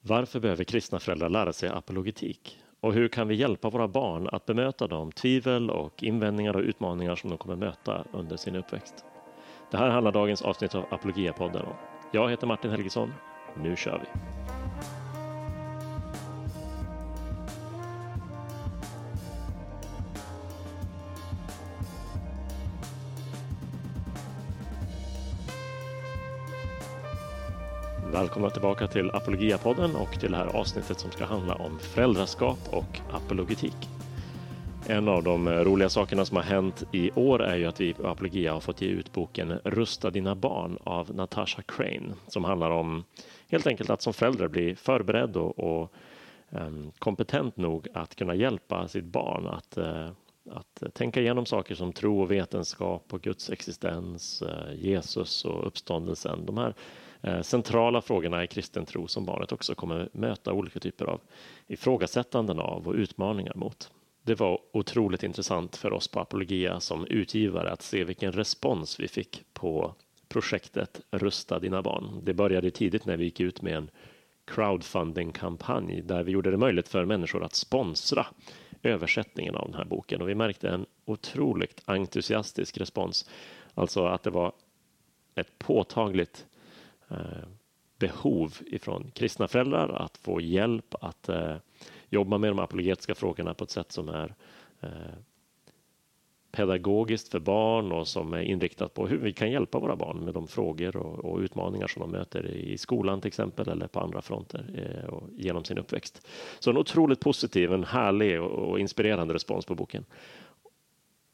Varför behöver kristna föräldrar lära sig apologetik? Och hur kan vi hjälpa våra barn att bemöta de tvivel och invändningar och utmaningar som de kommer möta under sin uppväxt? Det här handlar dagens avsnitt av Apologiapodden om. Jag heter Martin Helgesson. Nu kör vi! Välkomna tillbaka till Apologia-podden och till det här avsnittet som ska handla om föräldraskap och apologetik. En av de eh, roliga sakerna som har hänt i år är ju att vi på Apologia har fått ge ut boken Rusta dina barn av Natasha Crane som handlar om helt enkelt att som förälder bli förberedd och, och um, kompetent nog att kunna hjälpa sitt barn att uh, att tänka igenom saker som tro och vetenskap och Guds existens, uh, Jesus och uppståndelsen. De här Eh, centrala frågorna i kristen tro som barnet också kommer möta olika typer av ifrågasättanden av och utmaningar mot. Det var otroligt intressant för oss på Apologia som utgivare att se vilken respons vi fick på projektet Rusta dina barn. Det började tidigt när vi gick ut med en crowdfunding-kampanj där vi gjorde det möjligt för människor att sponsra översättningen av den här boken och vi märkte en otroligt entusiastisk respons. Alltså att det var ett påtagligt Eh, Eh, behov ifrån kristna föräldrar att få hjälp att eh, jobba med de apologetiska frågorna på ett sätt som är eh, pedagogiskt för barn och som är inriktat på hur vi kan hjälpa våra barn med de frågor och, och utmaningar som de möter i skolan till exempel eller på andra fronter eh, och genom sin uppväxt. Så en otroligt positiv, en härlig och, och, inspirerande respons på boken.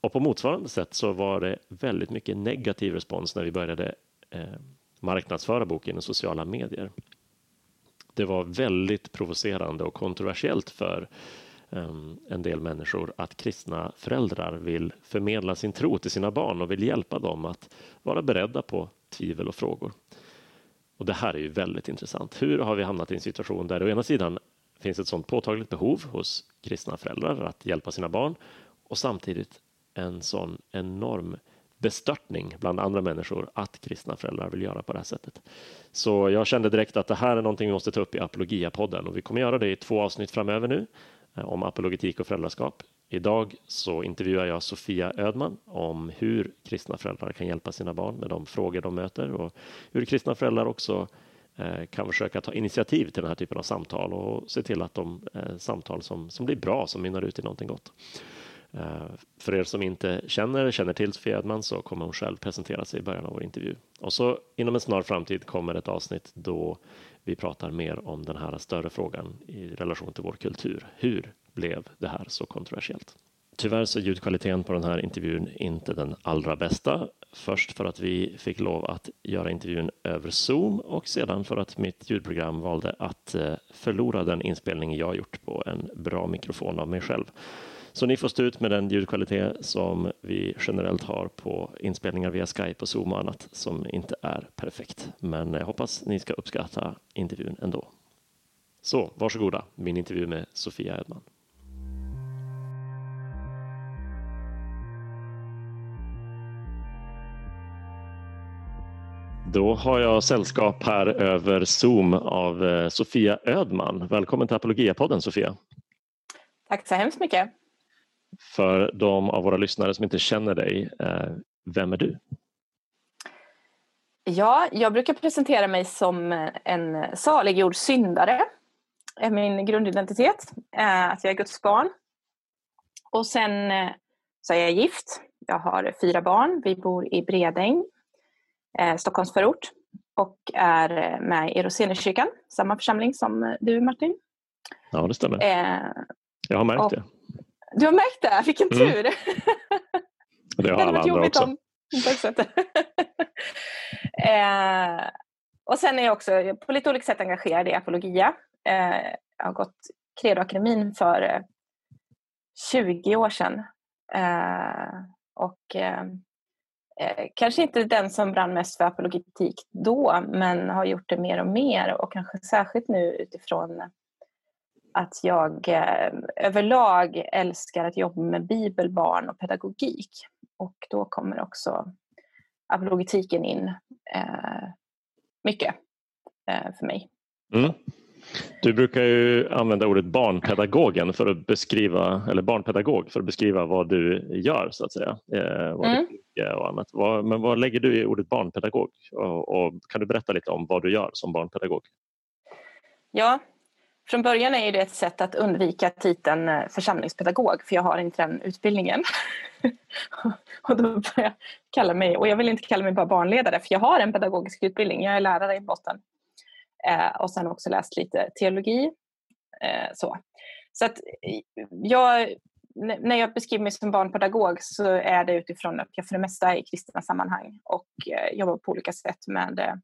Och på motsvarande sätt så var det väldigt mycket negativ respons när vi började eh, marknadsföra boken i sociala medier. Det var väldigt provocerande och kontroversiellt för ehm, en del människor att kristna föräldrar vill förmedla sin tro till sina barn och vill hjälpa dem att vara beredda på tvivel och frågor. Och Det här är ju väldigt intressant. Hur har vi hamnat i en situation där det å ena sidan finns ett sådant påtagligt behov hos kristna föräldrar att hjälpa sina barn och samtidigt en sån enorm bestörtning bland andra människor att kristna föräldrar vill göra på det här sättet. Så jag kände direkt att det här är någonting vi måste ta upp i Apologia-podden och vi kommer göra det i två avsnitt framöver nu eh, om apologetik och föräldraskap. Idag så intervjuar jag Sofia Ödman om hur kristna föräldrar kan hjälpa sina barn med de frågor de möter och hur kristna föräldrar också eh, kan försöka ta initiativ till den här typen av samtal och se till att de eh, samtal som, som blir bra, som mynnar ut i någonting gott. Eh, för er som inte känner, känner till Sofia Edman så kommer hon själv presentera sig i början av vår intervju. Och så inom en snar framtid kommer ett avsnitt då vi pratar mer om den här större frågan i relation till vår kultur. Hur blev det här så kontroversiellt? Tyvärr så är ljudkvaliteten på den här intervjun inte den allra bästa. Först för att vi fick lov att göra intervjun över Zoom och sedan för att mitt ljudprogram valde att eh, förlora den inspelning jag gjort på en bra mikrofon av mig själv. Så ni får stå ut med den ljudkvalitet som vi generellt har på inspelningar via Skype och Zoom och annat som inte är perfekt. Men jag hoppas ni ska uppskatta intervjun ändå. Så varsågoda, min intervju med Sofia Edman. Då har jag sällskap här över Zoom av eh, Sofia Ödman. Välkommen till Apologia-podden Sofia. Tack så hemskt mycket. För de av våra lyssnare som inte känner dig, eh, vem är du? Ja, jag brukar presentera mig som en saliggjord syndare. är min grundidentitet, eh, att jag är Guds barn. Och sen eh, så är jag gift. Jag har fyra barn. Vi bor i Bredäng, Stockholms förort och är med i Rosenekyrkan, samma församling som du Martin. Ja, det stämmer. jag har märkt och, det. Du har märkt det? Vilken mm. tur! Det har alla andra också. Om, eh, och sen är jag också på lite olika sätt engagerad i apologia. Eh, jag har gått Credoakademin för eh, 20 år sedan. Eh, och eh, eh, kanske inte den som brann mest för apologetik då, men har gjort det mer och mer och kanske särskilt nu utifrån att jag eh, överlag älskar att jobba med bibelbarn och pedagogik. Och då kommer också apologetiken in eh, mycket eh, för mig. Mm. Du brukar ju använda ordet barnpedagogen för att beskriva, eller barnpedagog för att beskriva vad du gör så att säga. Eh, vad mm. och annat. Vad, men vad lägger du i ordet barnpedagog? Och, och, kan du berätta lite om vad du gör som barnpedagog? Ja, från början är det ett sätt att undvika titeln eh, församlingspedagog för jag har inte den utbildningen. och då börjar jag kalla mig, och jag vill inte kalla mig bara barnledare för jag har en pedagogisk utbildning, jag är lärare i botten. Eh, och sen också läst lite teologi. Eh, så så att jag, när jag beskriver mig som barnpedagog så är det utifrån att jag för det mesta är i kristna sammanhang och eh, jobbar på olika sätt med eh,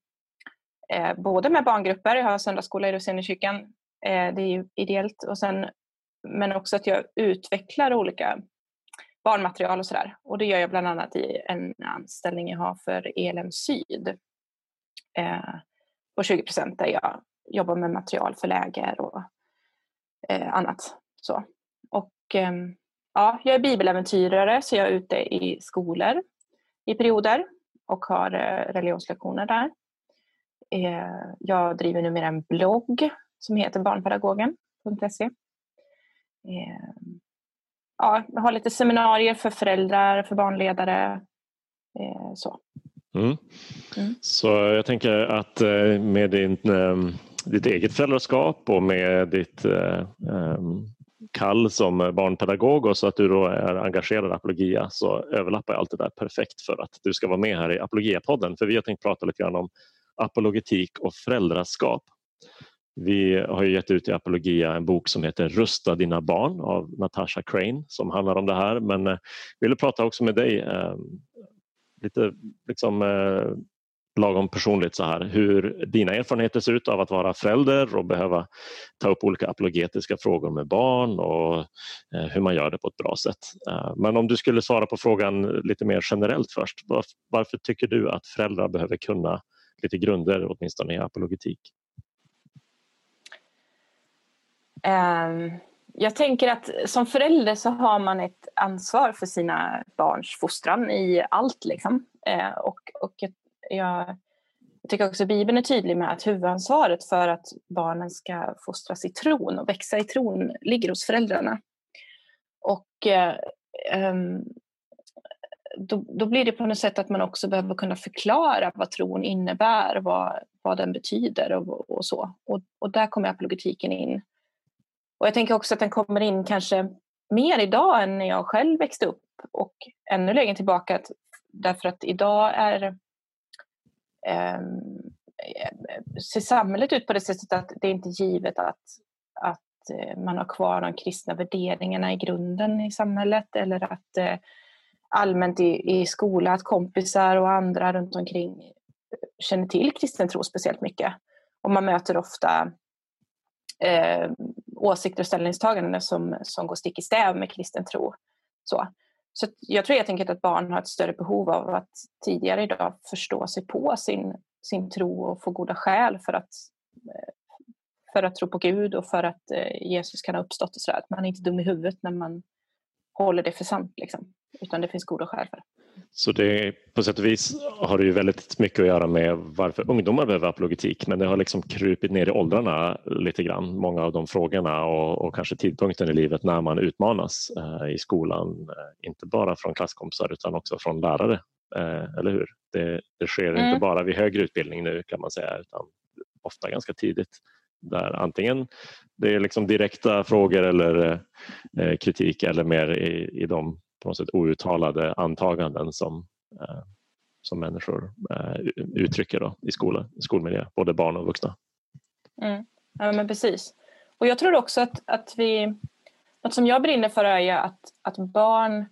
eh både med barngrupper, jag har söndagsskola i Roseniekyrkan, eh, det är ju ideellt, och sen, men också att jag utvecklar olika barnmaterial och sådär. Och det gör jag bland annat i en anställning jag har för ELM Syd. Eh, på 20 procent där jag jobbar med material för läger och eh, annat. Så. Och, eh, ja, jag är bibeläventyrare så jag är ute i skolor i perioder och har eh, religionslektioner där. Eh, jag driver numera en blogg som heter barnpedagogen.se. Eh, ja, jag har lite seminarier för föräldrar, för barnledare. Eh, så. Mm. Mm. Så jag tänker att eh, med din, ditt eget föräldraskap och med ditt kall som barnpedagog och så att du då är engagerad i Apologia så överlappar allt det där perfekt för att du ska vara med här i Apologia-podden för vi har tänkt prata lite grann om apologetik och föräldraskap. Vi har ju gett ut i Apologia en bok som heter Rusta dina barn av Natasha Crane som handlar om det här men eh, jag ville prata också med dig ehm, lite liksom, eh, lagom personligt så här, hur dina erfarenheter ser ut av att vara förälder och behöva ta upp olika apologetiska frågor med barn och eh, hur man gör det på ett bra sätt. Men om du skulle svara på frågan lite mer generellt först, varför tycker du att föräldrar behöver kunna lite grunder åtminstone i apologetik? Um Ehm, jag tänker att som förälder så har man ett ansvar för sina barns fostran i allt. Liksom. Ehm, och, och jag, jag, tycker också att Bibeln är tydlig med att huvudansvaret för att barnen ska fostras i tron och växa i tron ligger hos föräldrarna. Och eh, ehm, då, då, blir det på något sätt att man också behöver kunna förklara vad tron innebär, vad, vad den betyder och, och så. Och, och där kommer apologetiken in och jag tänker också att den kommer in kanske mer idag än när jag själv växte upp och ännu längre tillbaka därför att idag är eh, ser samhället ut på det sättet att det är inte givet att, att eh, man har kvar de kristna värderingarna i grunden i samhället eller att eh, allmänt i, i skola att kompisar och andra runt omkring känner till kristen tro speciellt mycket. Och man möter ofta eh, åsikter och ställningstaganden som, som går stick i stäv med kristen tro. Så, så jag tror helt enkelt att barn har ett större behov av att tidigare idag förstå sig på sin, sin tro och få goda skäl för att, eh, för att tro på Gud och för att eh, Jesus kan ha uppstått och sådär. Att man är inte dum i huvudet när man håller det för sant. Liksom. Utan det finns goda skäl för det. Så det, på sätt och vis har det ju väldigt mycket att göra med varför ungdomar behöver apologetik men det har liksom krupit ner i åldrarna lite grann, många av de frågorna och, och kanske tidpunkten i livet när man utmanas eh, i skolan, eh, inte bara från klasskompisar utan också från lärare. Eh, eller hur? Det, det sker mm. inte bara vid högre utbildning nu kan man säga utan ofta ganska tidigt där antingen det är liksom direkta frågor eller eh, kritik eller mer i, i de på något sätt outtalade antaganden som, eh, som människor eh, uttrycker då, i skola, skolmiljö, både barn och vuxna. Mm. Ja, men precis. Och jag tror också att, att vi... Något som jag brinner för är att, att barn,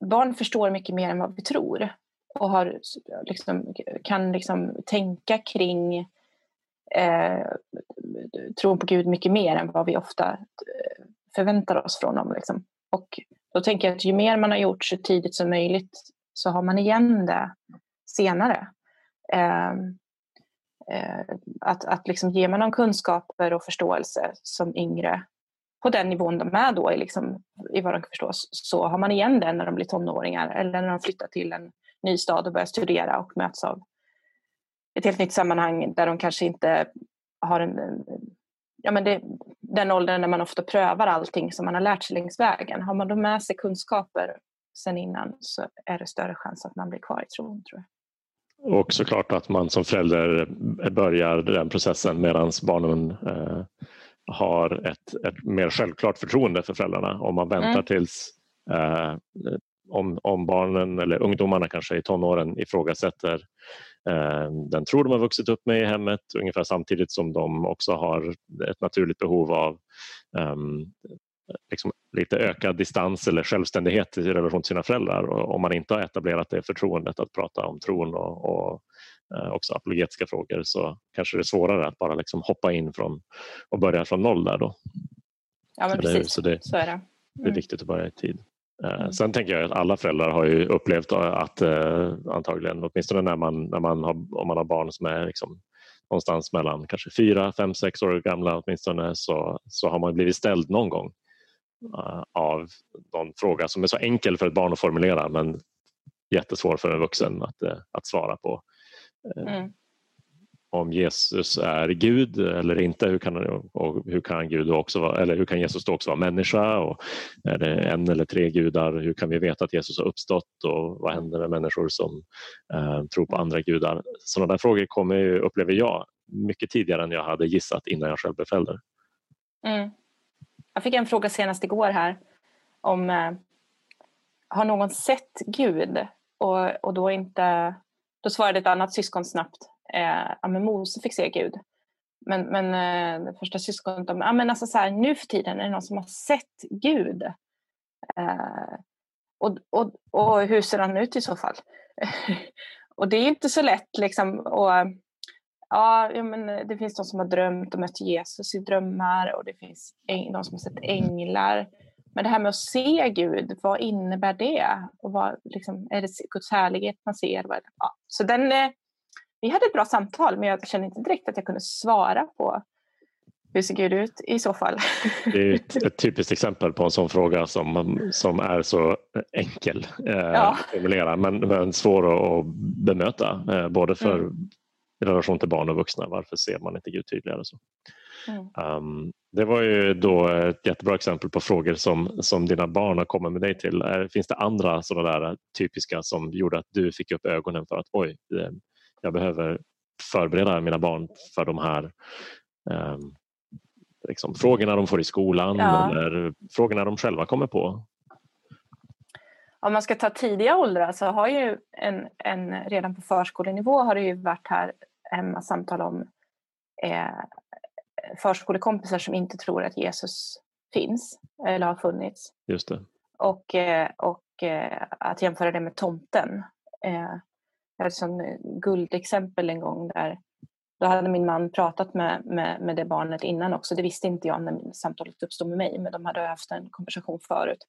barn förstår mycket mer än vad vi tror och har, liksom, kan liksom tänka kring eh, tron på Gud mycket mer än vad vi ofta eh, förväntar oss från dem. Liksom. Och då tänker jag att ju mer man har gjort så tidigt som möjligt så har man igen det senare. Eh, eh, att att liksom ge man dem kunskaper och förståelse som yngre på den nivån de är då i, liksom, i vad de kan förstås, så har man igen det när de blir tonåringar eller när de flyttar till en ny stad och börjar studera och möts av ett helt nytt sammanhang där de kanske inte har en, ja, men det, den åldern när man ofta prövar allting som man har lärt sig längs vägen. Har man då med sig kunskaper sen innan så är det större chans att man blir kvar i tron tror jag. Och såklart att man som förälder börjar den processen medan barnen eh, har ett, ett mer självklart förtroende för föräldrarna. Om man väntar mm. tills eh, om, om barnen eller ungdomarna kanske i tonåren ifrågasätter den tro de har vuxit upp med i hemmet ungefär samtidigt som de också har ett naturligt behov av um, liksom lite ökad distans eller självständighet i relation till sina föräldrar. Och om man inte har etablerat det förtroendet att prata om tron och, och eh, också apologetiska frågor så kanske det är svårare att bara liksom hoppa in från och börja från noll där då. Ja, men så precis. Det, så, det, så är det. Mm. Det är mm. viktigt att börja i tid. Eh, mm. Sen tänker jag att alla föräldrar har ju upplevt att eh, antagligen, åtminstone när man, när man har, om man har barn som är liksom någonstans mellan kanske fyra, fem, sex år gamla åtminstone så, så har man blivit ställd någon gång av någon fråga som är så enkel för ett barn att formulera men jättesvår för en vuxen att, att svara på. Mm om Jesus är Gud eller inte. Hur kan, och hur kan Gud också vara, eller hur kan Jesus då också vara människa? Och är det en eller tre gudar? Hur kan vi veta att Jesus har uppstått? Och vad händer med människor som eh, tror på andra gudar? Sådana där frågor kommer ju, upplever jag mycket tidigare än jag hade gissat innan jag själv blev förälder. Mm. Jag fick en fråga senast igår här om eh, har någon sett Gud? Och, och då, inte, då svarade ett annat syskon snabbt eh, ja, men Mose fick se Gud. Men, men eh, det första syskonet, de, ja, men alltså så här, nu för tiden är det någon som har sett Gud. Eh, och, och, och hur ser han ut i så fall? och det är inte så lätt liksom. Och, ja, men det finns de som har drömt och mött Jesus i drömmar och det finns de som har sett änglar. Men det här med att se Gud, vad innebär det? Och vad, liksom, är det Guds härlighet man ser? Ja, så den, eh, vi hade ett bra samtal men jag kände inte direkt att jag kunde svara på hur ser Gud ut i så fall? Det är ett, ett typiskt exempel på en sån fråga som, som är så enkel eh, ja. att formulera men, men svår att bemöta eh, både för mm. i relation till barn och vuxna. Varför ser man inte Gud tydligare? Så. Mm. Um, det var ju då ett jättebra exempel på frågor som, som dina barn har kommit med dig till. Eh, finns det andra sådana där typiska som gjorde att du fick upp ögonen för att oj, jag behöver förbereda mina barn för de här eh, liksom, frågorna de får i skolan ja. eller frågorna de själva kommer på. Om man ska ta tidiga åldrar så har ju en, en, redan på förskolenivå har det ju varit här hemma samtal om eh, förskolekompisar som inte tror att Jesus finns eller har funnits. Just det. Och, eh, och eh, att jämföra det med tomten. Jag hade ett eh, guldexempel en gång där då hade min man pratat med, med, med det barnet innan också. Det visste inte jag när samtalet uppstod med mig, men de hade haft en konversation förut.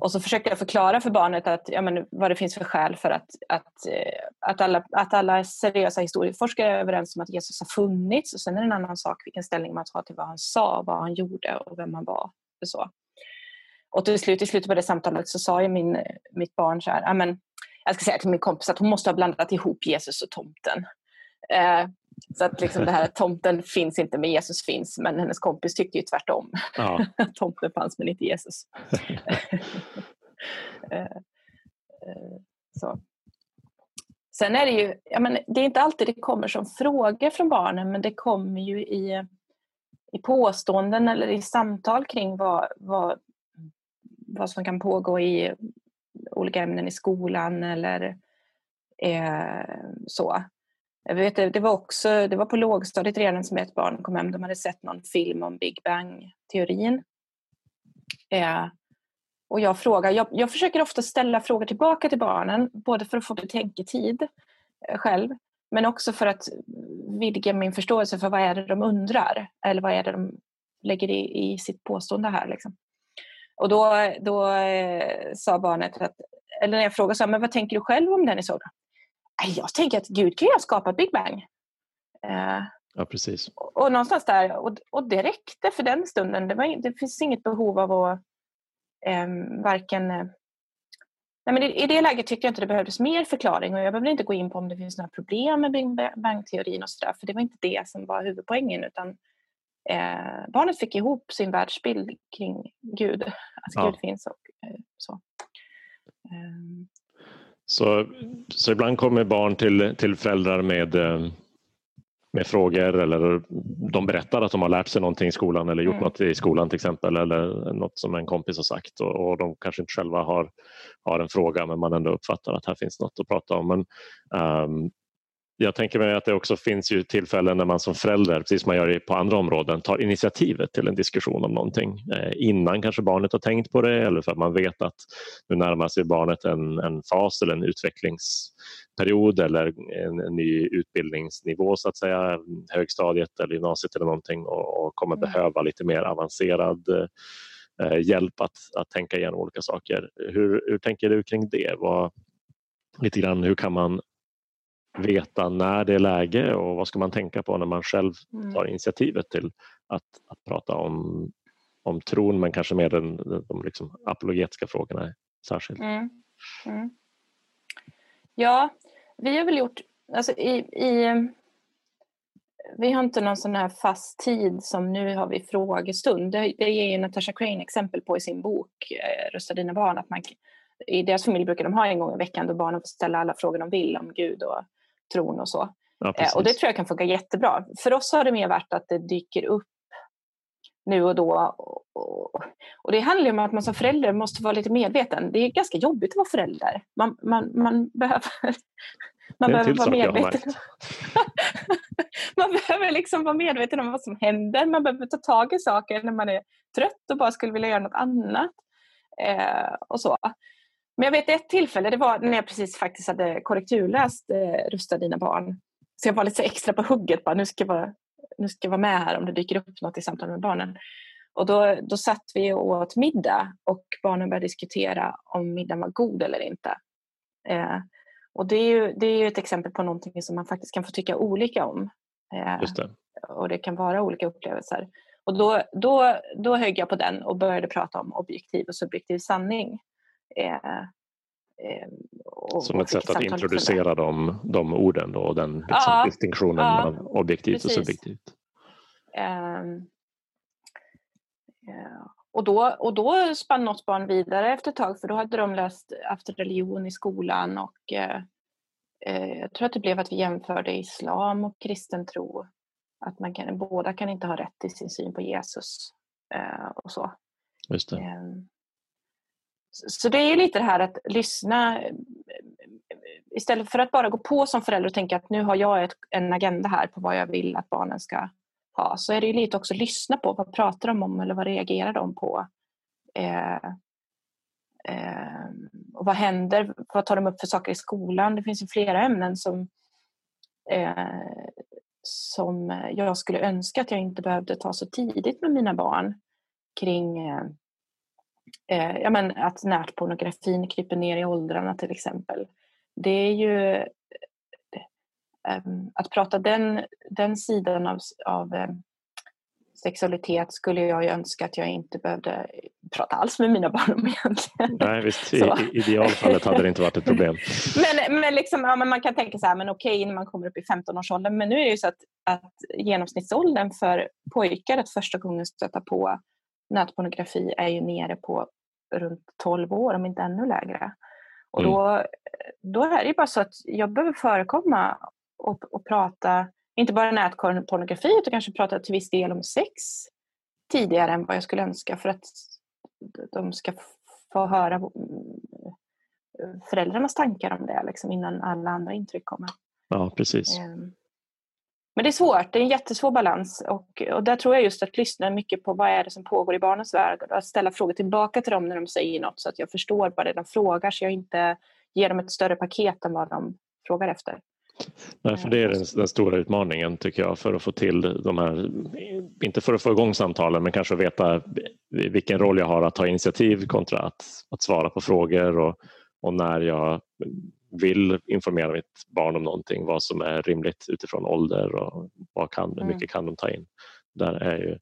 Och så försökte jag förklara för barnet att, ja, men, vad det finns för skäl för att, att, eh, att, alla, att alla seriösa historieforskare är överens om att Jesus har funnits. Och sen är det en annan sak vilken ställning man tar till vad han sa, vad han gjorde och vem han var. Och, så. och till slut, i slutet på det samtalet så sa ju min, mitt barn så här, ja, men, jag ska säga till min kompis att hon måste ha blandat ihop Jesus och tomten. Eh, så att liksom det här tomten finns inte men Jesus finns. Men hennes kompis tyckte ju tvärtom. Ja. tomten fanns men inte Jesus. eh, eh, så. Sen är det ju, ja, men det är inte alltid det kommer som frågor från barnen men det kommer ju i, i påståenden eller i samtal kring vad, vad, vad som kan pågå i olika ämnen i skolan eller eh, så. Jag vet, det, var också, det var på lågstadiet redan som ett barn kom hem. De hade sett någon film om Big Bang-teorin. Eh, och jag, frågar, jag, jag försöker ofta ställa frågor tillbaka till barnen, både för att få betänketid eh, själv, men också för att vidga min förståelse för vad är det de undrar, eller vad är det de lägger i, i sitt påstående här. Liksom. Och då, då eh, sa barnet, att, eller när jag frågade så men vad tänker du själv om den i så? Jag tänker att Gud kan ju ha skapat Big Bang. Eh, ja, precis. Och, och någonstans där, och, och det räckte för den stunden. Det, var, det finns inget behov av att eh, varken Nej, men i, det läget tyckte jag inte det behövdes mer förklaring och jag behöver inte gå in på om det finns några problem med Big Bang-teorin och sådär för det var inte det som var huvudpoängen utan eh, barnet fick ihop sin världsbild kring Gud, att ja. Gud finns och eh, så. Um. så. Så ibland kommer barn till, till föräldrar med eh, med frågor eller de berättar att de har lärt sig någonting i skolan eller gjort mm. något i skolan till exempel eller något som en kompis har sagt och, och, de kanske inte själva har, har en fråga men man ändå uppfattar att här finns något att prata om. Men, um, jag tänker mig att det också finns ju tillfällen när man som förälder, precis som man gör på andra områden, tar initiativet till en diskussion om någonting eh, innan kanske barnet har tänkt på det eller för att man vet att nu närmar sig barnet en, en fas eller en utvecklingsperiod eller en, en, ny utbildningsnivå så att säga, högstadiet eller gymnasiet eller någonting och, och kommer mm. behöva lite mer avancerad eh, hjälp att, att tänka igenom olika saker. Hur, hur tänker du kring det? Vad, lite grann, hur kan man veta när det är läge och vad ska man tänka på när man själv mm. tar initiativet till att, att prata om, om tron men kanske mer den, de liksom apologetiska frågorna särskilt. Mm. Mm. Ja, vi har väl gjort, alltså i, i, vi har inte någon sån här fast tid som nu har vi frågestund. Det, det ger ju Natasha Crane exempel på i sin bok eh, Rösta dina barn. Att man, I deras familj brukar de ha en gång i veckan då barnen får ställa alla frågor de vill om Gud och tron och så. Ja, eh, och det tror jag kan funka jättebra. För oss har det mer varit att det dyker upp nu och då. Och, och det handlar om att man som förälder måste vara lite medveten. Det är ganska jobbigt att vara förälder. Man, man, man behöver, man behöver vara medveten. man behöver liksom vara medveten om vad som händer. Man behöver ta tag i saker när man är trött och bara skulle vilja göra något annat. Eh, och så. Men jag vet ett tillfälle, det var när jag precis faktiskt hade korrekturläst eh, Rusta dina barn. Så jag var lite extra på hugget, bara, nu, ska jag vara, nu ska jag vara med här om det dyker upp något i samtal med barnen. Och då, då satt vi och åt middag och barnen började diskutera om middagen var god eller inte. Eh, och det är, ju, det är ju ett exempel på någonting som man faktiskt kan få tycka olika om. Eh, det. Och det kan vara olika upplevelser. Och då, då, då högg jag på den och började prata om objektiv och subjektiv sanning. Eh, eh, och, Som ett sätt att introducera de, de orden då, och den liksom, ja, distinktionen ja, mellan objektivt precis. och subjektivt. Um, ja. Och då, och då spann något barn vidare efter ett tag för då hade de läst efter religion i skolan och eh, eh, jag tror att det blev att vi jämförde islam och kristen tro. Att man kan, båda kan inte ha rätt i sin syn på Jesus eh, och så. Just det. Um, så det är lite det här att lyssna istället för att bara gå på som förälder och tänka att nu har jag ett, en agenda här på vad jag vill att barnen ska ha så är det lite också att lyssna på vad pratar de om eller vad reagerar de på? Eh, eh, och vad händer? Vad tar de upp för saker i skolan? Det finns ju flera ämnen som, eh, som jag skulle önska att jag inte behövde ta så tidigt med mina barn kring eh, eh, eh, ja, men att nätpornografin kryper ner i åldrarna till exempel. Det är ju eh, att prata den, den sidan av, av eh, sexualitet skulle jag ju önska att jag inte behövde prata alls med mina barn om egentligen. Nej, visst. I, I idealfallet hade det inte varit ett problem. men men, liksom, ja, men man kan tänka så här, men okej när man kommer upp i 15-årsåldern, men nu är det ju så att, att genomsnittsåldern för pojkar att första gången stöta på nätpornografi är ju nere på runt 12 år, om inte ännu lägre. Och mm. då, då är det bara så att jag behöver förekomma och, och prata, inte bara nätpornografi, utan kanske prata till viss del om sex tidigare än vad jag skulle önska för att de ska få höra föräldrarnas tankar om det liksom, innan alla andra intryck kommer. Ja, precis. Um, men det är svårt, det är en jättesvår balans. Och, och där tror jag just att lyssna mycket på vad är det som pågår i barnens värld. Och att ställa frågor tillbaka till dem när de säger något så att jag förstår vad det är de frågar så jag inte ger dem ett större paket än vad de frågar efter. Nej, för det är den, den, stora utmaningen tycker jag för att få till de här, inte för att få igång samtalen men kanske veta vilken roll jag har att ta initiativ kontra att, att svara på frågor och, och när jag vill informera mitt barn om någonting, vad som är rimligt utifrån ålder och vad kan, hur mm. mycket kan de ta in. där är ju,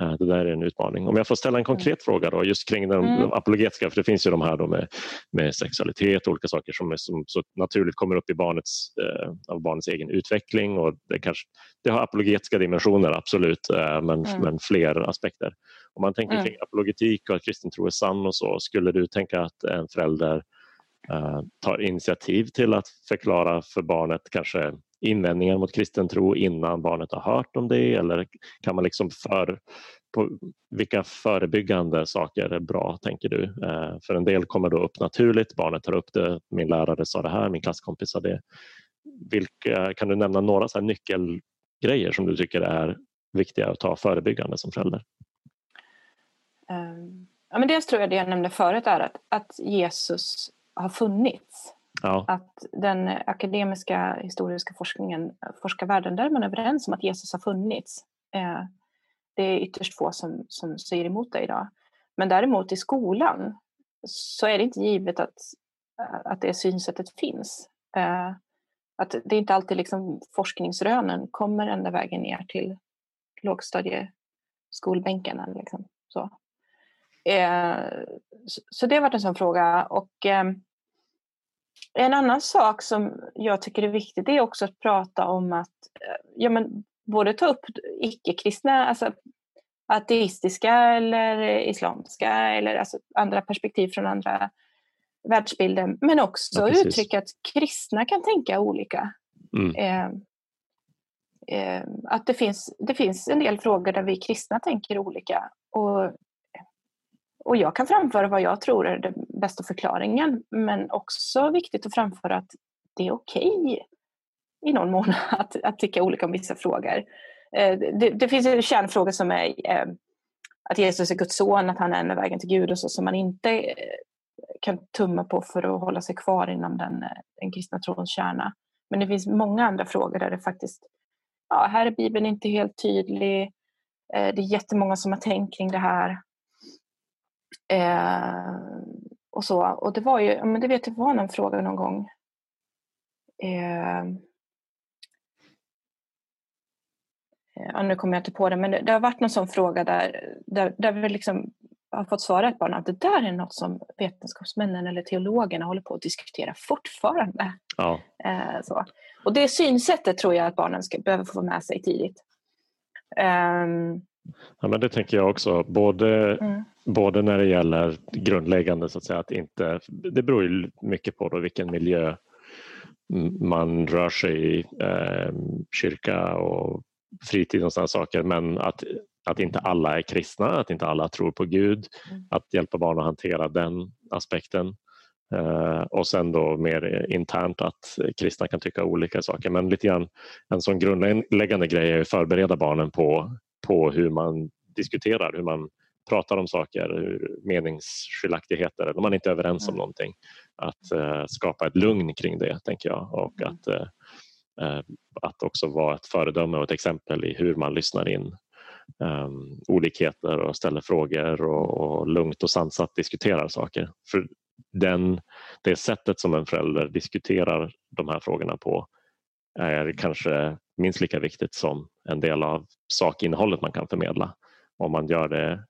eh, det där är en utmaning. Om jag får ställa en konkret mm. fråga då, just kring den mm. apologetiska, för det finns ju de här då med, med sexualitet och olika saker som, är, som så naturligt kommer upp i barnets, eh, av barnets egen utveckling och det, kanske, det har apologetiska dimensioner absolut, eh, men, mm. men fler aspekter. Om man tänker mm. kring apologetik och att kristen tro är sann och så, skulle du tänka att en förälder Eh, tar initiativ till att förklara för barnet kanske invändningar mot kristen tro innan barnet har hört om det eller kan man liksom för på vilka förebyggande saker är bra, tänker du? Eh, för en del kommer då upp naturligt, barnet tar upp det, min lärare sa det här, min klasskompis sa det. Vilka, kan du nämna några så nyckelgrejer som du tycker är viktiga att ta förebyggande som förälder? Um, ja, men dels tror jag det jag nämnde förut är att, att Jesus har funnits. Ja. Att den akademiska historiska forskningen, forskarvärlden, där är man överens om att Jesus har funnits. Eh, det är ytterst få som, som säger emot det idag. Men däremot i skolan så är det inte givet att, att det synsättet finns. Eh, att det är inte alltid liksom forskningsrönen kommer ända vägen ner till lågstadieskolbänken. Liksom, så. Eh, så det har varit en sån fråga. Och en annan sak som jag tycker är viktigt är också att prata om att eh, ja, men både ta upp icke-kristna, alltså ateistiska eller islamska eller alltså andra perspektiv från andra världsbilder, men också ja, uttrycka att kristna kan tänka olika. Mm. Eh, eh, att det finns, det finns en del frågor där vi kristna tänker olika. Och och jag kan framföra vad jag tror är den bästa förklaringen men också viktigt att framföra att det är okej okay i någon mån att, att tycka olika om vissa frågor. Eh, det, det finns en kärnfråga som är eh, att Jesus är Guds son, att han är enda vägen till Gud och så som man inte eh, kan tumma på för att hålla sig kvar inom den, den kristna trons kärna. Men det finns många andra frågor där det faktiskt, ja, här är Bibeln inte helt tydlig. Det är jättemånga som har tänkt kring det här. Eh, och så. Och det var ju, men det vet jag var någon fråga någon gång. Eh, ja, nu kommer jag inte på det, men det, det, har varit någon sån fråga där, där, där vi liksom har fått svara ett barn att det där är något som vetenskapsmännen eller teologerna håller på att diskutera fortfarande. Ja. Eh, så. Och det synsättet tror jag att barnen ska, behöver få med sig tidigt. Um, Ja, men det tänker jag också, både, mm. både när det gäller grundläggande så att säga att inte, det beror ju mycket på då vilken miljö man rör sig i, eh, kyrka och fritid och sådana saker, men att, att inte alla är kristna, att inte alla tror på Gud, mm. att hjälpa barn att hantera den aspekten. Uh, och sen då mer internt att kristna kan tycka olika saker. Men lite grann en sån grundläggande grej är att förbereda barnen på på hur man diskuterar, hur man pratar om saker, meningsskiljaktigheter eller om man inte är överens om mm. någonting. Att uh, skapa ett lugn kring det, tänker jag. Och mm. att, uh, att också vara ett föredöme och ett exempel i hur man lyssnar in um, olikheter och ställer frågor och, och lugnt och sansat diskuterar saker. För den, det sättet som en förälder diskuterar de här frågorna på är kanske minst lika viktigt som en del av sakinnehållet man kan förmedla. Om man gör det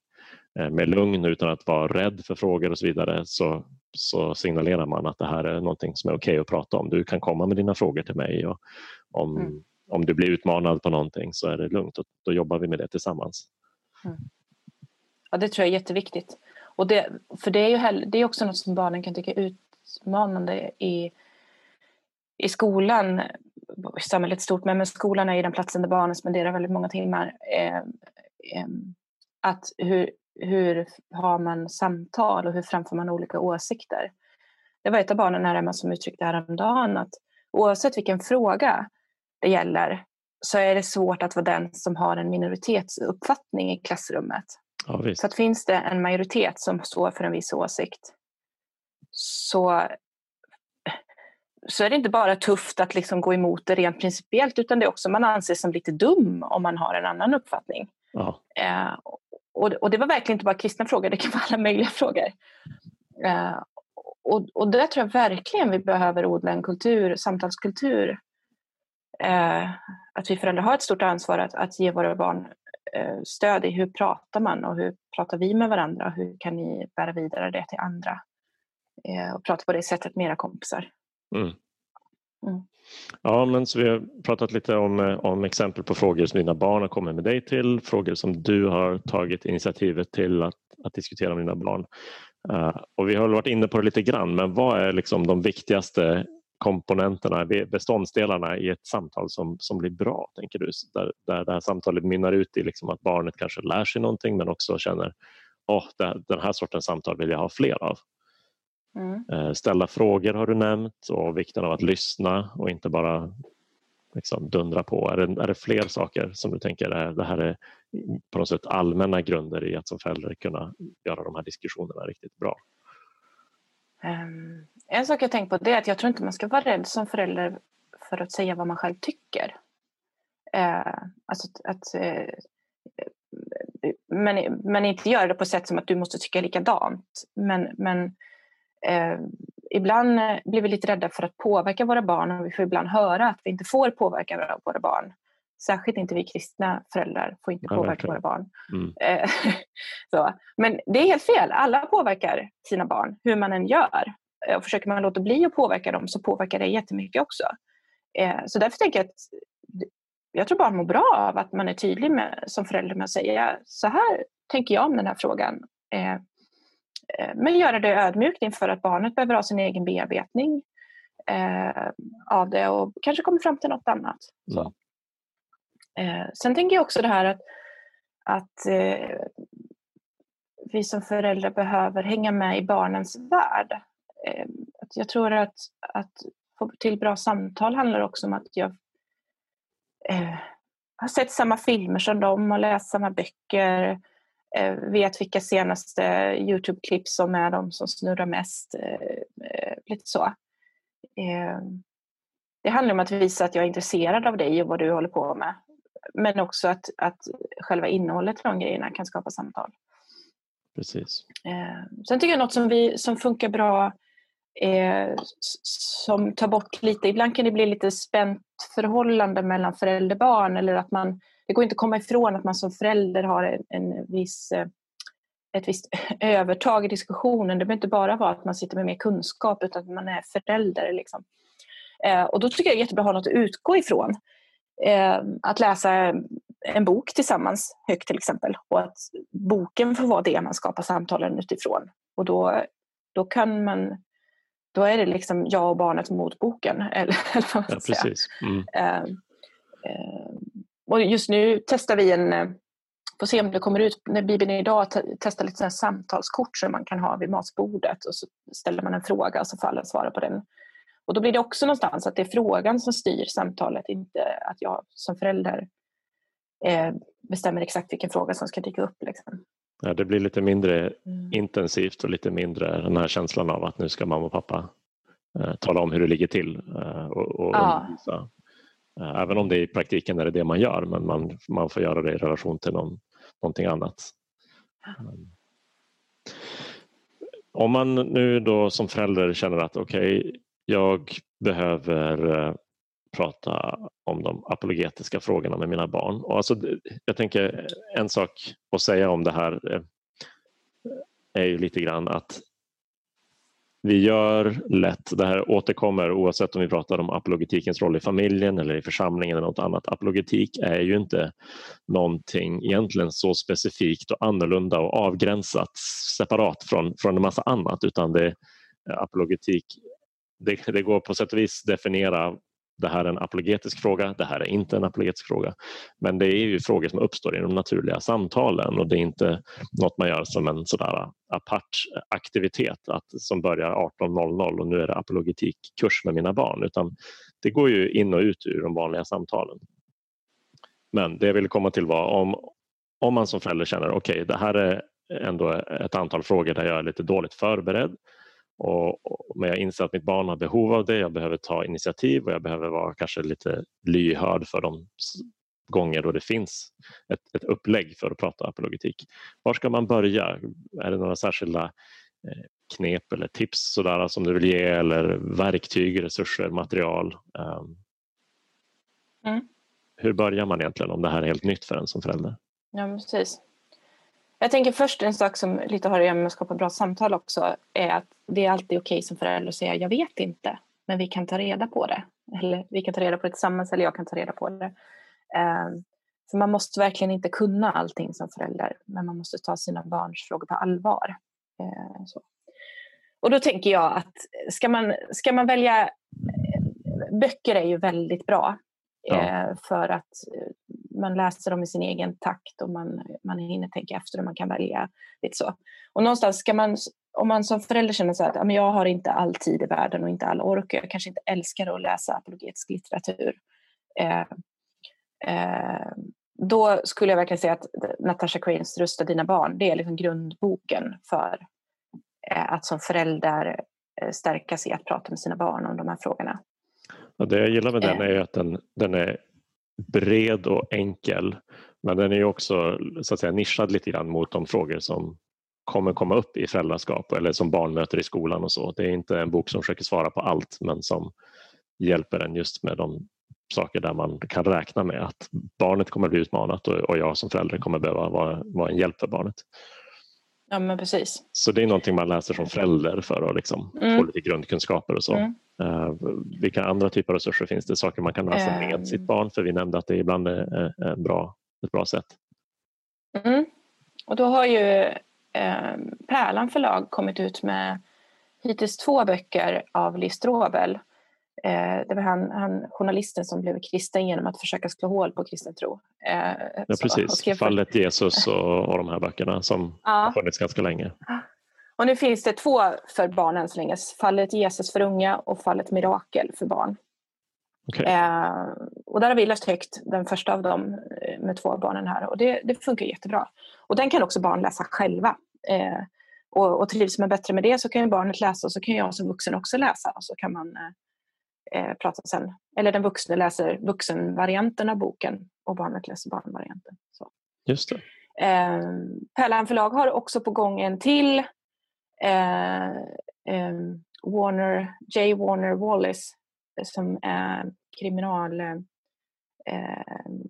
eh, med lugn utan att vara rädd för frågor och så vidare så, så signalerar man att det här är någonting som är okej okay att prata om. Du kan komma med dina frågor till mig och om, mm. om du blir utmanad på någonting så är det lugnt och då jobbar vi med det tillsammans. Mm. Ja, det tror jag är jätteviktigt. Och det, för det är ju heller, det är också något som barnen kan tycka är utmanande i, i skolan samhället stort, men med skolan är ju den platsen där barnen spenderar väldigt många timmar. Eh, eh, att hur, hur har man samtal och hur framför man olika åsikter? Det var ett av barnen här hemma som uttryckte häromdagen att oavsett vilken fråga det gäller så är det svårt att vara den som har en minoritetsuppfattning i klassrummet. Ja, så att finns det en majoritet som står för en viss åsikt så så är det inte bara tufft att liksom gå emot det rent principiellt utan det är också man anses som lite dum om man har en annan uppfattning. Ja. Eh, och, och, det var verkligen inte bara kristna frågor, det kan vara alla möjliga frågor. Eh, och, och där tror jag verkligen vi behöver odla en kultur, samtalskultur. Eh, att vi föräldrar har ett stort ansvar att, att ge våra barn eh, stöd i hur pratar man och hur pratar vi med varandra och hur kan ni bära vidare det till andra eh, och prata på det sättet med era kompisar. Mm. Mm. Ja, men så vi har pratat lite om, eh, om exempel på frågor som dina barn har kommit med dig till, frågor som du har tagit initiativet till att, att diskutera med dina barn. Uh, och vi har varit inne på det lite grann, men vad är liksom de viktigaste komponenterna, beståndsdelarna i ett samtal som, som blir bra, tänker du? Där, där det här samtalet mynnar ut i liksom att barnet kanske lär sig någonting men också känner oh, den här sortens samtal vill jag ha fler av. Mm. Eh, ställa frågor har du nämnt och vikten av att lyssna och inte bara liksom dundra på. Är det, är det fler saker som du tänker är, det här är på något sätt allmänna grunder i att som förälder kunna göra de här diskussionerna riktigt bra? Um, en sak jag tänkt på det är att jag tror inte man ska vara rädd som förälder för att säga vad man själv tycker. Uh, alltså att, att uh, men, men inte göra det på ett sätt som att du måste tycka likadant. Men, men uh, ibland blir vi lite rädda för att påverka våra barn och vi får ibland höra att vi inte får påverka våra barn. Särskilt inte vi kristna föräldrar får inte ja, påverka verkligen. våra barn. Mm. Eh, så. Men det är helt fel. Alla påverkar sina barn, hur man än gör. Eh, och försöker man låta bli att påverka dem så påverkar det jättemycket också. Eh, så därför tänker jag att jag tror barn mår bra av att man är tydlig med, som förälder med att säga så här tänker jag om den här frågan. Men göra det ödmjukt inför att barnet behöver ha sin egen bearbetning av det och kanske kommer fram till något annat. Mm. Eh, sen tänker jag också det här att, att eh, vi som föräldrar behöver hänga med i barnens värld. Eh, att jag tror att, att få till bra samtal handlar också om att jag eh, har sett samma filmer som dem och läst samma böcker. Eh, vet vilka senaste Youtube-klipp som är de som snurrar mest. Eh, lite så. det handlar om att visa att jag är intresserad av dig och vad du håller på med men också att, att själva innehållet de grejerna kan skapa samtal. Precis. Eh, sen tycker jag något som, vi, som funkar bra eh, som tar bort lite, ibland kan det bli lite spänt förhållande mellan förälder och barn eller att man, det går inte att komma ifrån att man som förälder har en, en viss eh, ett visst övertag i diskussionen. Det behöver inte bara vara att man sitter med mer kunskap utan att man är förälder. Liksom. Eh, och då tycker jag det är jättebra att ha något att utgå ifrån eh, att läsa en bok tillsammans högt till exempel och att boken får vara det man skapar samtalen utifrån. Och då, då kan man då är det liksom jag och barnet mot boken. Eller, eller vad man ja, precis. Mm. Eh, eh, och just nu testar vi en, eh, får se om det kommer ut, när Bibeln idag testar lite sådana samtalskort som man kan ha vid matbordet och så ställer man en fråga och så får alla svara på den och då blir det också någonstans att det är frågan som styr samtalet, inte att jag som förälder eh, bestämmer exakt vilken fråga som ska dyka upp. Liksom. Ja, det blir lite mindre mm. intensivt och lite mindre den här känslan av att nu ska mamma och pappa eh, tala om hur det ligger till. Eh, och, och ja. Eh, även om det i praktiken är det, det man gör, men man, man får göra det i relation till någon, någonting annat. Eh, om man nu då som förälder känner att okej, okay, jag behöver eh, prata om de apologetiska frågorna med mina barn. Och alltså, jag tänker en sak att säga om det här är ju lite grann att vi gör lätt, det här återkommer oavsett om vi pratar om apologetikens roll i familjen eller i församlingen eller något annat. Apologetik är ju inte någonting egentligen så specifikt och annorlunda och avgränsat separat från, från en massa annat utan det, apologetik det, det, går på sätt och vis definiera det här är en apologetisk fråga, det här är inte en apologetisk fråga. Men det är ju frågor som uppstår i de naturliga samtalen och det är inte något man gör som en sådär apart aktivitet att, som börjar 18.00 och nu är det apologetikkurs med mina barn utan det går ju in och ut ur de vanliga samtalen. Men det jag ville komma till var om, om man som förälder känner okej okay, det här är ändå ett antal frågor där jag är lite dåligt förberedd och, och, men jag inser att mitt barn har behov av det, jag behöver ta initiativ och jag behöver vara kanske lite lyhörd för de gånger då det finns ett, ett upplägg för att prata apologetik. Var ska man börja? Är det några särskilda eh, knep eller tips sådär, som du vill ge eller verktyg, resurser, material? Um, mm. Hur börjar man egentligen om det här är helt nytt för en som förälder? Ja, precis. Jag tänker först en sak som lite har att göra med att skapa bra samtal också är att det är alltid okej som förälder att säga jag vet inte, men vi kan ta reda på det. Eller vi kan ta reda på det tillsammans eller jag kan ta reda på det. Um, för man måste verkligen inte kunna allting som förälder, men man måste ta sina barns frågor på allvar. Uh. Och då tänker jag att ska man, ska man välja... Böcker är ju väldigt bra ja. Eh, för att eh, man läser dem i sin egen takt och man, man hinner tänka efter och man kan välja. Lite så. Och någonstans ska man, om man som förälder känner så att jag har inte all tid i världen och inte all ork, jag kanske inte älskar att läsa apologetisk litteratur. Eh, eh, då skulle jag verkligen säga att Natasha Cranes Rusta dina barn, det är liksom grundboken för eh, att som förälder eh, stärka sig att prata med sina barn om de här frågorna. Ja, det jag gillar med den är att den, den är bred och enkel men den är också så att säga, nischad lite grann mot de frågor som kommer komma upp i föräldraskap eller som barn möter i skolan och så. Det är inte en bok som försöker svara på allt men som hjälper en just med de saker där man kan räkna med att barnet kommer bli utmanat och, jag som förälder kommer behöva vara, vara en hjälp för barnet. Ja men precis. Så det är någonting man läser som förälder för att liksom mm. få lite grundkunskaper och så. Mm. Uh, vilka andra typer av resurser finns det? Saker man kan läsa med um. sitt barn? För vi nämnde att det ibland är en bra, ett bra sätt. Mm. Och då har ju eh, Pärlan förlag kommit ut med hittills två böcker av Liz Strobel Eh, det var han, han, journalisten som blev kristen genom att försöka slå hål på kristen tro. Eh, ja, precis. Fallet Jesus och, och de här böckerna som ja. har funnits ganska länge. Och nu finns det två för barn än så länge. Fallet Jesus för unga och Fallet Mirakel för barn. Okay. Eh, och där har vi läst högt den första av dem eh, med två barnen här och det, det funkar jättebra. Och den kan också barn läsa själva. Eh, och, och trivs man bättre med det så kan ju barnet läsa och så kan jag som vuxen också läsa och så kan man eh, eh, prata sen. Eller den vuxne läser vuxenvarianten av boken och barnet läser barnvarianten. Så. Just det. Eh, Pärlan förlag har också på gång en till eh, eh, Warner, J. Warner Wallace eh, som är kriminal eh, ehm,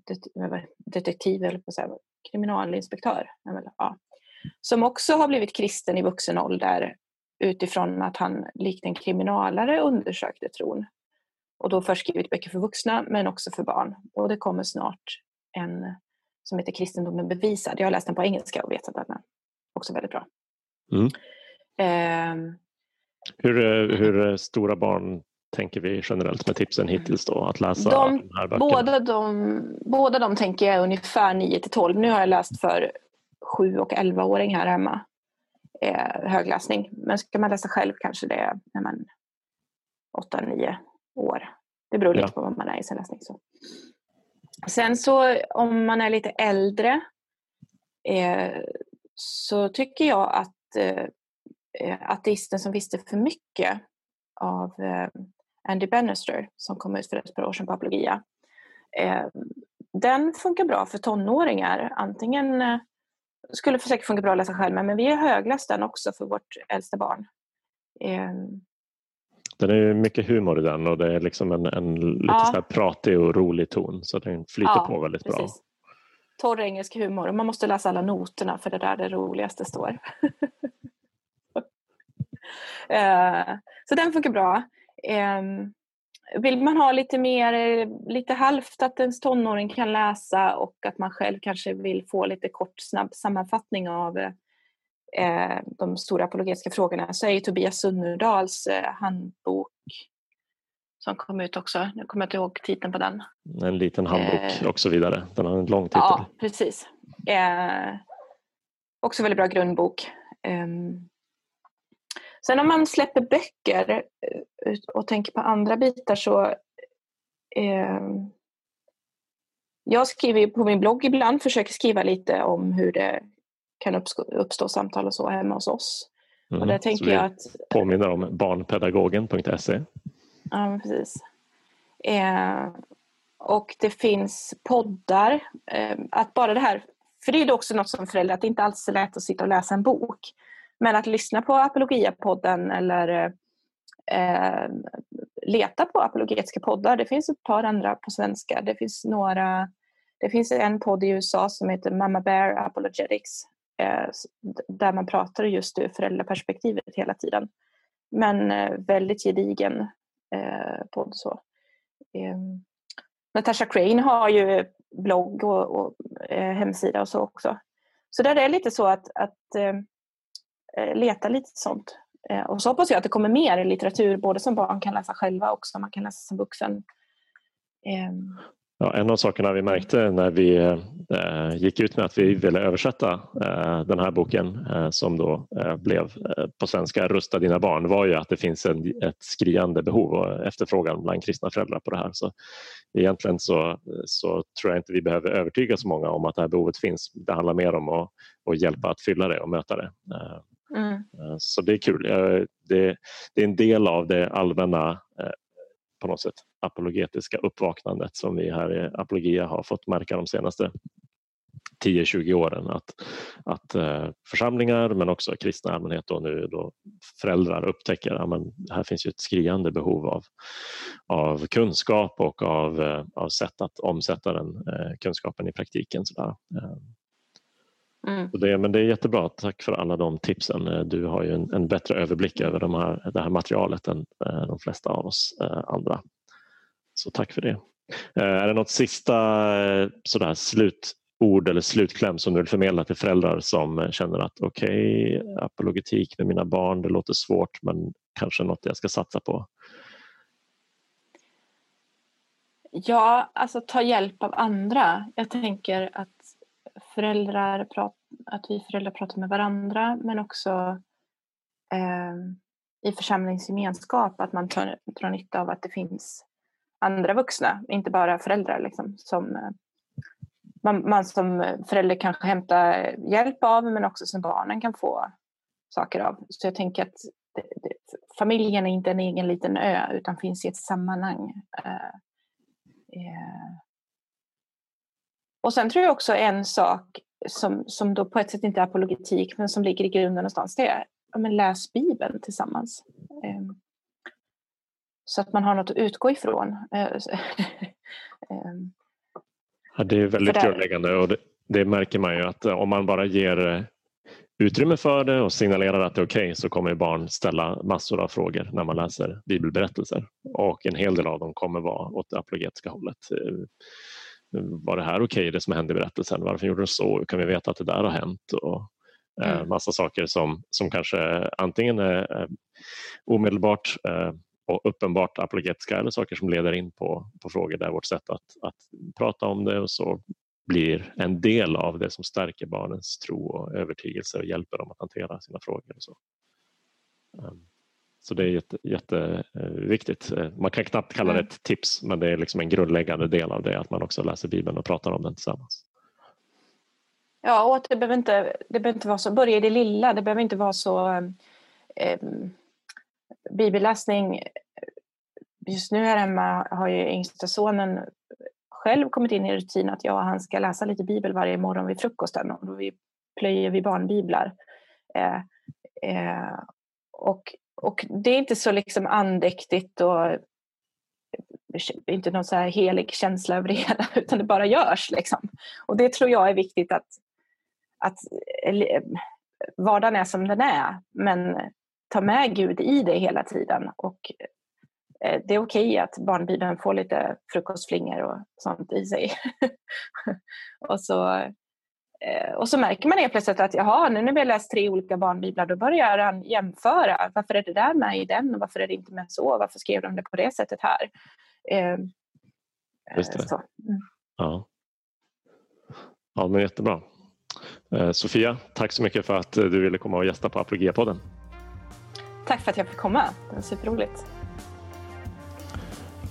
detektiv, eller på säga, kriminalinspektör. Ja. Som också har blivit kristen i vuxen ålder utifrån att han likt en kriminalare undersökte tron. Och då först skrivit böcker för vuxna men också för barn. Och det kommer snart en som heter Kristendomen bevisad. Jag har läst den på engelska och vet att den är också väldigt bra. Mm. Eh, hur, hur stora barn tänker vi generellt med tipsen hittills då att läsa de, de här böckerna? Båda de, båda de tänker jag är ungefär 9 till 12. Nu har jag läst för 7 och 11-åring här hemma. Eh, högläsning. Men ska man läsa själv kanske det är 8-9 år. Det beror lite ja. på vad man är i sin läsning. Så. Sen så om man är lite äldre eh, så tycker jag att eh, Ateisten som visste för mycket av eh, Andy Bannister som kom ut för ett par år sedan på Apologia. Eh, den funkar bra för tonåringar. Antingen eh, skulle säkert funka bra att läsa själv men vi har högläst den också för vårt äldsta barn. Eh, den är mycket humor i den och det är liksom en, en lite ja. så här pratig och rolig ton så den flyter ja, på väldigt precis. bra. Torr engelsk humor och man måste läsa alla noterna för det där det roligaste står. uh, så den funkar bra. Um, vill man ha lite mer, lite halvt att ens tonåring kan läsa och att man själv kanske vill få lite kort snabb sammanfattning av eh, de stora apologetiska frågorna så är ju Tobias Sunnerdals eh, handbok som kom ut också. Nu kommer jag inte ihåg titeln på den. En liten handbok eh, och så vidare. Den har en lång titel. Ja, precis. Eh, också väldigt bra grundbok. Ehm, sen om man släpper böcker eh, och tänker på andra bitar så ehm, jag skriver på min blogg ibland, försöker skriva lite om hur det kan uppstå, uppstå samtal och så hemma hos oss. Mm, och där tänker jag att... Påminner om barnpedagogen.se. Ja, precis. Eh, och det finns poddar. Eh, att bara det här, för det är också något som förälder, att det inte alls är lätt att sitta och läsa en bok. Men att lyssna på Apologia-podden eller eh, leta på apologetiska poddar. Det finns ett par andra på svenska. Det finns några Det finns en podd i USA som heter Mama Bear Apologetics eh, där man pratar just ur föräldraperspektivet hela tiden. Men eh, väldigt gedigen eh, podd. Så. Ehm, Natasha Crane har ju blogg och, och eh, hemsida och så också. Så där är det lite så att, att eh, Eh, leta lite sånt. Eh, och så hoppas jag att det kommer mer litteratur, både som barn kan läsa själva och som man kan läsa som vuxen. Ehm. Ja, en av sakerna vi märkte när vi eh, gick ut med att vi ville översätta eh, den här boken eh, som då eh, blev på svenska Rusta dina barn var ju att det finns en, ett skriande behov och efterfrågan bland kristna föräldrar på det här. Så egentligen så, så tror jag inte vi behöver övertyga så många om att det här behovet finns. Det handlar mer om att, att hjälpa att fylla det och möta det. Mm. Eh, så det är kul. Eh, det, det, är en del av det allmänna eh, på något sätt apologetiska uppvaknandet som vi här i Apologia har fått märka de senaste 10-20 åren att, att församlingar men också kristna allmänhet och nu då föräldrar upptäcker att ja, här finns ju ett skriande behov av, av kunskap och av, av sätt att omsätta den kunskapen i praktiken. Sådär. Mm. Det, men det är jättebra, tack för alla de tipsen. Du har ju en, en bättre överblick över de här, det här materialet än de flesta av oss andra. Så tack för det. Eh, är det något sista eh, sådär, slutord eller slutkläm som du vill förmedla till föräldrar som känner att okej, okay, apologetik med mina barn, det låter svårt men kanske något jag ska satsa på? Ja, alltså ta hjälp av andra. Jag tänker att föräldrar att vi föräldrar pratar med varandra men också eh, i församlingsgemenskap att man tar, drar nytta av att det finns andra vuxna, inte bara föräldrar. Liksom, som eh, man, man som förälder kanske hämtar hjälp av men också som barnen kan få saker av. Så jag tänker att det, det, familjen är inte en egen liten ö utan finns i ett sammanhang. Eh, eh. Och sen tror jag också en sak som, som då på ett sätt inte är apologetik men som ligger i grunden någonstans det är ja, men läs Bibeln tillsammans. Um, så att man har något att utgå ifrån. Eh, ehm, ja, det är väldigt grundläggande och det, det, märker man ju att eh, om man bara ger eh, utrymme för det och signalerar att det är okej okay, så kommer barn ställa massor av frågor när man läser bibelberättelser och en hel del av dem kommer vara åt det apologetiska hållet. Var det här okej okay, det som hände i berättelsen? Varför gjorde du så? Hur kan vi veta att det där har hänt? Och, mm. Massa saker som, som kanske antingen är omedelbart och uppenbart apologetiska eller saker som leder in på, på frågor där vårt sätt att, att prata om det och så blir en del av det som stärker barnens tro och övertygelse och hjälper dem att hantera sina frågor. Och så. Så det är jätte, jätteviktigt. Eh, man kan knappt kalla det ett tips men det är liksom en grundläggande del av det att man också läser Bibeln och pratar om den tillsammans. Ja, och det behöver inte, det behöver inte vara så, börja i det lilla, det behöver inte vara så eh, bibelläsning, just nu här hemma har ju yngsta sonen själv kommit in i rutin att jag och han ska läsa lite bibel varje morgon vid frukosten och då vi plöjer vi barnbiblar. Eh, eh, och, och det är inte så liksom andäktigt och inte någon så här helig känsla över det hela utan det bara görs. Liksom. Och det tror jag är viktigt att, att eh, vardagen är som den är men ta med Gud i det hela tiden. Och eh, det är okej okay att barnbibeln får lite frukostflingor och sånt i sig. och, så, och så märker man helt plötsligt att jaha, nu när vi har läst tre olika barnbiblar då börjar han jämföra. Varför är det där med i den och varför är det inte med så? Varför skrev de det på det sättet här? Eh, Just det. Mm. Ja. ja, men jättebra. Sofia, tack så mycket för att du ville komma och gästa på Apologia-podden. Tack för att jag fick komma. Det var superroligt.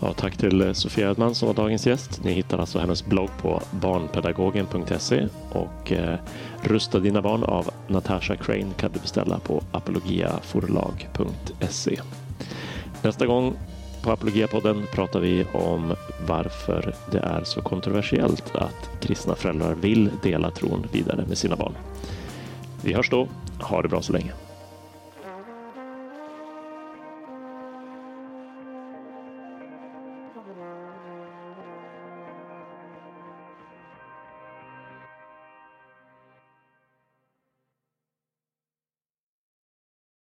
Ja, tack till eh, Sofia Edman som var dagens gäst. Ni hittar alltså hennes blogg på barnpedagogen.se och eh, Rusta dina barn av Natasha Crane kan du beställa på apologiaforlag.se. Nästa gång på Apologiapodden pratar vi om varför det är så kontroversiellt att kristna föräldrar vill dela tron vidare med sina barn. Vi hörs då. Ha det bra så länge.